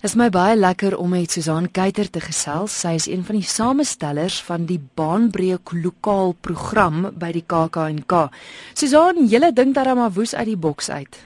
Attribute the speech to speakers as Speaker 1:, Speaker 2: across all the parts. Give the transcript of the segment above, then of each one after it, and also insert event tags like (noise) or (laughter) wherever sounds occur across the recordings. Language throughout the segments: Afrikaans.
Speaker 1: Dit is my baie lekker om met Susan Kuyter te gesels. Sy is een van die samestellers van die Baanbreek lokaal program by die KAK&K. Susan, julle dink dat hom woes uit die boks uit.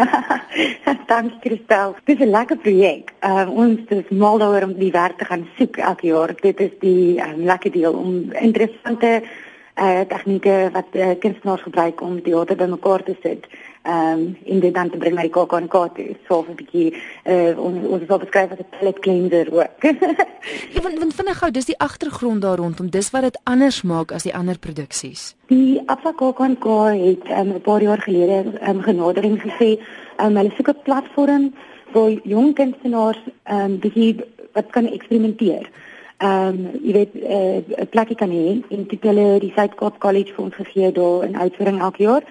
Speaker 1: (laughs)
Speaker 2: Dankie Christel. Dit is 'n lekker projek. Uh, ons is mal daaroor om die werk te gaan soek elke jaar. Dit is die um, lekker deel om interessante uh, tegnieke wat uh, kunstenaars gebruik om die teater bymekaar te sit ehm um, in dit dan te bring na die KAK&K toe. So 'n bietjie uh, ons ons wil beskryf as 'n palette cleanser ook. (laughs)
Speaker 1: ja, want want vinnig gou, dis die agtergrond daar rondom. Dis wat dit anders maak as die ander produksies.
Speaker 2: Die Absa KAK&K het um, 'n paar jaar gelede 'n um, genadering gesê, um, hulle soek 'n platform waar jong kunstenaars ehm um, bietjie wat kan eksperimenteer. Ehm um, jy weet eh, 'n uh, plekkie kan hê en dit hulle die Suid-Kaap College vir ons gegee daar in uitvoering elke jaar.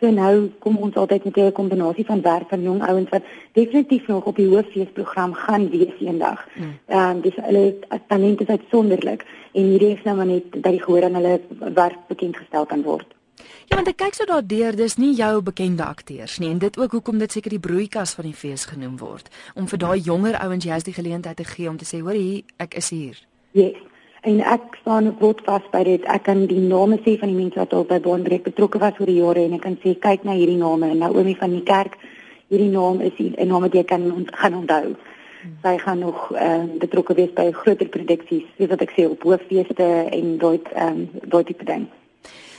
Speaker 2: So nou kom ons altyd met 'n kombinasie van werk van jong ouens wat definitief nog op die hooffeesprogram gaan wees eendag. Hmm. Ehm mm. um, dis hulle talente is uitsonderlik en hierdie is nou maar net dat die gehoor aan hulle werk bekend gestel kan word.
Speaker 1: Ja, want ek kyk so daardeur, dis nie jou bekende akteurs nie en dit ook hoekom dit seker die broeikas van die fees genoem word om vir daai jonger ouens juist die geleentheid te gee om te sê, hoor hier, ek is hier.
Speaker 2: Yes en ek staan word vas by dit. Ek kan die name sê van die mense wat al by Bondrek betrokke was oor die jare en ek kan sê kyk na hierdie name. Naomi van die kerk. Hierdie naam is 'n naam wat jy kan ont gaan onthou. Sy gaan nog ehm uh, betrokke wees by groter produksies, soos wat ek sê op hooffeeste en daai ehm um, daai tipe ding.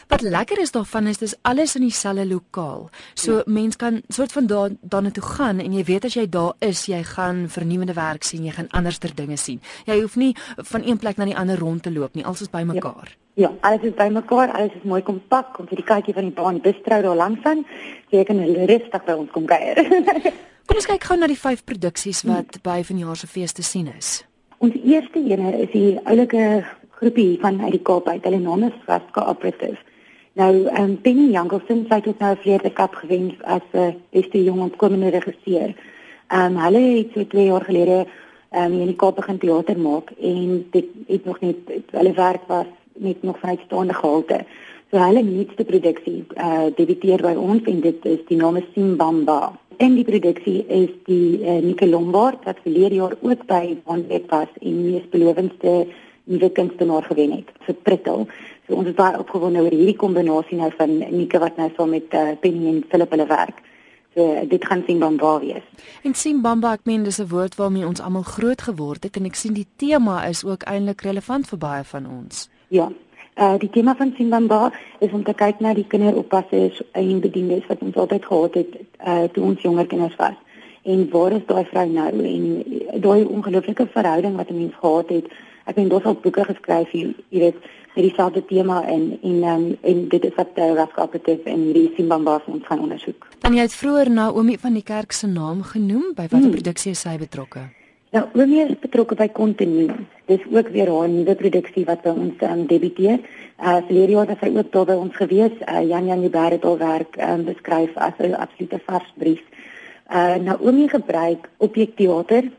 Speaker 1: Wat lekker is daarvan is dis alles in dieselfde lokaal. So ja. mens kan soort van daar daarna toe gaan en jy weet as jy daar is, jy gaan vernuwende werk sien, jy gaan anderster dinge sien. Jy hoef nie van een plek na die ander rond te loop nie, alles is bymekaar.
Speaker 2: Ja. ja, alles is bymekaar, alles is mooi kompak, kom vir die kykie van die baan bistro daar langs aan. Jy kan rustig by ons kom kuier. (laughs)
Speaker 1: kom ons kyk gou na die vyf produksies wat hmm. by vanjaar se fees te sien is.
Speaker 2: Ons eerste ene is die oulike groepie van uit die Kaap uit. Hulle naam is Vaska Operative. Nou, ehm um, Penny Jankelson sy het nou 'n vleerde kap gewen as 'n uh, beste jong opkomende regisseur. Ehm um, hulle het so 2 jaar gelede ehm um, in die Kaap begin teater maak en dit het nog net hulle werk was net nog van uitstaande gehalte. So hulle nuutste produksie eh uh, debuteer by ons en dit is die naam is Simbamba. En die produksie is die uh, Nicole Lombard wat verlede jaar ook by Bonnet was en mees belowendste nuwe kunstenaar gewen het vir Prittel. So ons is baie opgewonde oor hierdie kombinasie nou van Nika wat nou saam met uh, Penny en Philip hulle werk. So dit gaan Simbamba wees.
Speaker 1: En Simbamba, ek meen dis 'n woord waarmee ons almal groot geword het en ek sien die tema is ook eintlik relevant vir baie van ons.
Speaker 2: Ja. Uh die tema van Simbamba is om te kyk na die kinderoppassers en bedienis wat ons altyd gehad het uh toe ons jonger kinders was. En waar is daai vrou nou en daai ongelooflike verhouding wat 'n mens gehad het ek het dos al boeke geskryf hier jy weet met dieselfde tema en en um, en dit is wat die raskapetif en die Simbamba ons gaan ondersoek.
Speaker 1: Dan jy het vroeër Naomi van die kerk se naam genoem by watter hmm. produksie is sy betrokke?
Speaker 2: Nou, Naomi is betrokke by Continu. Dis ook weer haar nuwe produksie wat by ons um, debuteer. Uh verlede jaar het sy ook daar by ons gewees. Uh, Jan Jan Jubber het al werk um, beskryf as 'n absolute vars brief. Uh Naomi gebruik objekteater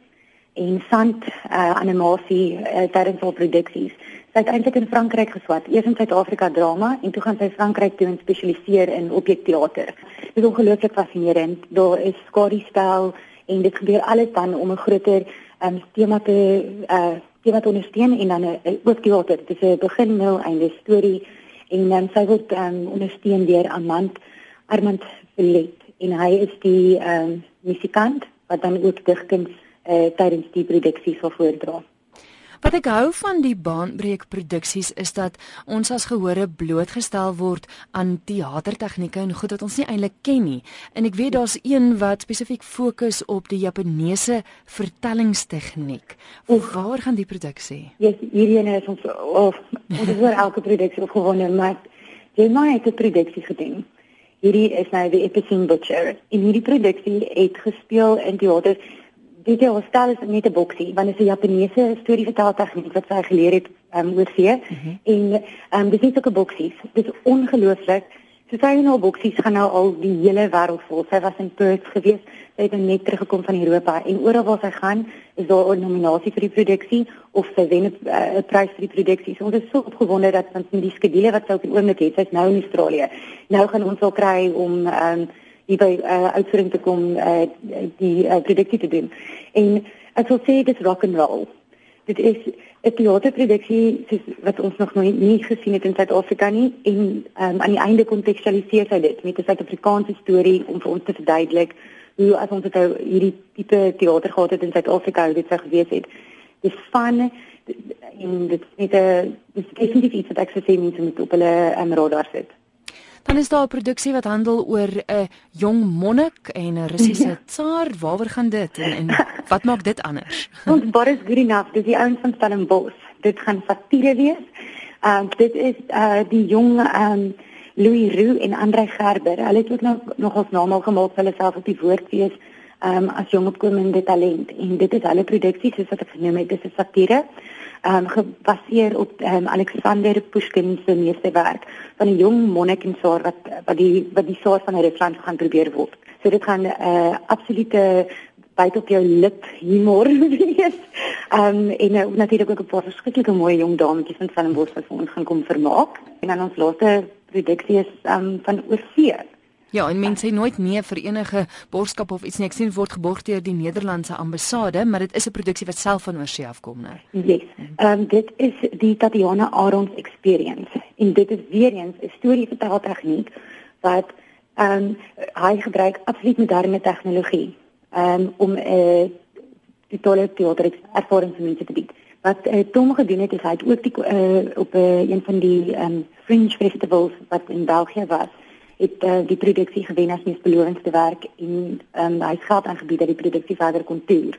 Speaker 2: en sand uh, animasie uh, tydens haar produksies. Sy het eintlik in Frankryk geswat, eers in Suid-Afrika drama en toe gaan sy Frankryk toe en spesialiseer in objekteater. Dit is ongelooflik fascinerend. Daar is skadiespel en dit gebeur alles dan om 'n groter um, tema te uh tema te ondersteun en dan 'n uh, ook teater. Dit is 'n begin, middel, einde storie en um, sy word um, ondersteun deur Armand Armand Verlet en hy is die um, musikant wat dan ook digkuns uh, tydens die produksie sal voordra.
Speaker 1: Wat ek hou van die baanbreek produksies is dat ons as gehore blootgestel word aan teatertegnieke en goed wat ons nie eintlik ken nie. En ek weet daar's een wat spesifiek fokus op die Japaneese vertellingstegniek. Waar gaan die produksie?
Speaker 2: Ja, yes, hierdie ene is ons of ons is oor elke produksie opgewonde, maar jy moet net 'n produksie gedoen. Hierdie is nou die Epicene Butcher. In hierdie produksie het gespeel in teater dit is stel is net 'n boksie want dit is 'n Japaneese storieverteltegniek wat sy geleer het um, oor see mm -hmm. en um, dit is ook 'n boksie dit is ongelooflik. So sy en haar boksies gaan nou al die hele wêreld vol. Sy was in Perth gewees. Sy het net teruggekom van Europa en oral waar sy gaan is daar 'n nominasie vir die produksie of sy wen 'n uh, prys vir die produksie. So ons is so opgewonde dat van die skedule wat sy op die oomblik het sy's nou in Australië. Nou gaan ons al kry om um, hier by uh, uitvoering te kom uh, die uh, produksie te doen. En Ek wil sê dit is rock and roll. Dit is 'n teaterproduksie soos wat ons nog nooit nie gesien het in Suid-Afrika nie en um, aan die einde kontekstualiseer hy dit met 'n Suid-Afrikaanse storie om vir ons te verduidelik hoe as ons dit nou hierdie tipe teater gehad het in Suid-Afrika hoe dit sou gewees het. Dis van en dit is 'n dis definitief iets wat ek sou sê mense moet op hulle um, radar sit.
Speaker 1: Dan is daar 'n produksie wat handel oor 'n jong monnik en 'n Russiese ja. tsaar. Waaroor gaan dit en, en wat maak dit anders? (laughs)
Speaker 2: Ons Boris Grinaf, dis die ouens van Stellenbosch. Dit gaan satire wees. Ehm uh, dit is uh die jong ehm um, Louis Roux en Andre Gerber. Hulle het ook nog nog ons naam al gemaak vir hulle self op die woordfees ehm um, as jong opkomende talent en dit is hulle produksie soos wat ek genoem het, dis 'n satire um, gebaseer op um, Alexander Pushkin se meesterwerk van 'n jong monnik en saar wat wat die wat die soort van Rusland gaan probeer word. So dit gaan 'n uh, absolute byt op jou lip humor (laughs) wees. Um, en uh, natuurlik ook 'n paar verskriklike mooi jong dametjies van Stellenbosch wat vir ons gaan kom vermaak. En dan ons laaste produksie is um, van Oorsee.
Speaker 1: Ja, en mense sê nooit nee vir enige borgskap of iets nie. Ek sien word geborg deur die Nederlandse ambassade, maar dit is 'n produksie wat self van oorsee afkom, né?
Speaker 2: Yes. Ehm dit is die Tatiana Arons experience. En dit is weer eens 'n storie vertel tegniek wat ehm um, hy gebruik absoluut moderne tegnologie ehm um, om 'n uh, die tolle teater ervaring vir mense te bied. Wat uh, Tom gedoen het is hy het ook die uh, op uh, een van die ehm um, fringe festivals wat in België was het uh, die produksie gewen as mens belovendste werk en um, hy het geld aangebied dat die produksie verder kon toer.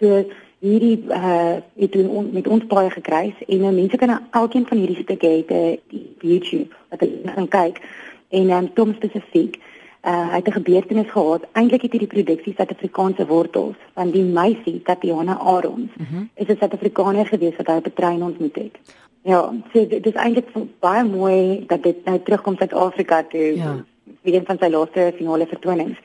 Speaker 2: So hierdie uh het doen on, met ons baie gekry en uh, mense kan elkeen van hierdie stukke het uh, YouTube wat hulle kan kyk en um, Tom spesifiek uh hy het 'n gebeurtenis gehad. Eintlik het hierdie produksie Suid-Afrikaanse wortels van die meisie Tatiana Arons. Mm -hmm. Is 'n Suid-Afrikaner gewees wat hy op 'n trein ontmoet het. Ja, so dit is eintlik baie mooi dat dit nou terugkom Suid-Afrika toe. Ja. Wie een van sy laaste finale vertonings.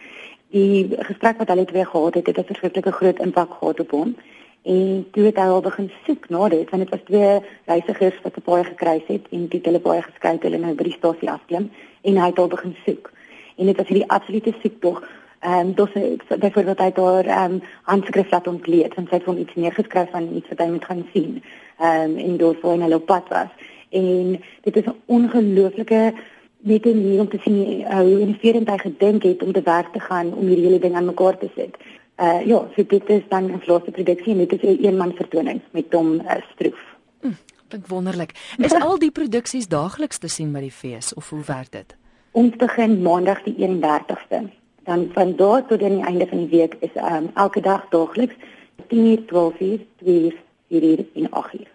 Speaker 2: Die gesprek wat hulle twee gehad het, het 'n verskriklike groot impak gehad op hom. En toe het hy al begin soek na dit, want dit was twee reisigers wat 'n paai gekry het en dit hulle baie geskei het hulle nou by die stasie afklim en hy het al begin soek. En dit was hierdie absolute soektog ehm um, dus byvoorbeeld hy daar ehm um, handskrif laat ontleed en sy het hom iets neergeskryf van iets wat hy moet gaan sien ehm um, en daar voor hulle op pad was en dit is 'n ongelooflike net 'n manier om te sien hoe innoverend hy gedink het om te werk te gaan om hierdie hele ding aan mekaar te sit. Uh ja, so dit is dan 'n laaste produksie en dit is 'n eenman vertoning met hom uh, stroef.
Speaker 1: Hm, Dink wonderlik. Is al die produksies daagliks te sien by die fees of hoe werk dit?
Speaker 2: Ons begin maandag die 31ste dan van daar tot aan die einde van die week is um, elke dag daagliks 10:00, 12:00, 2:00, 4:00 en 8:00.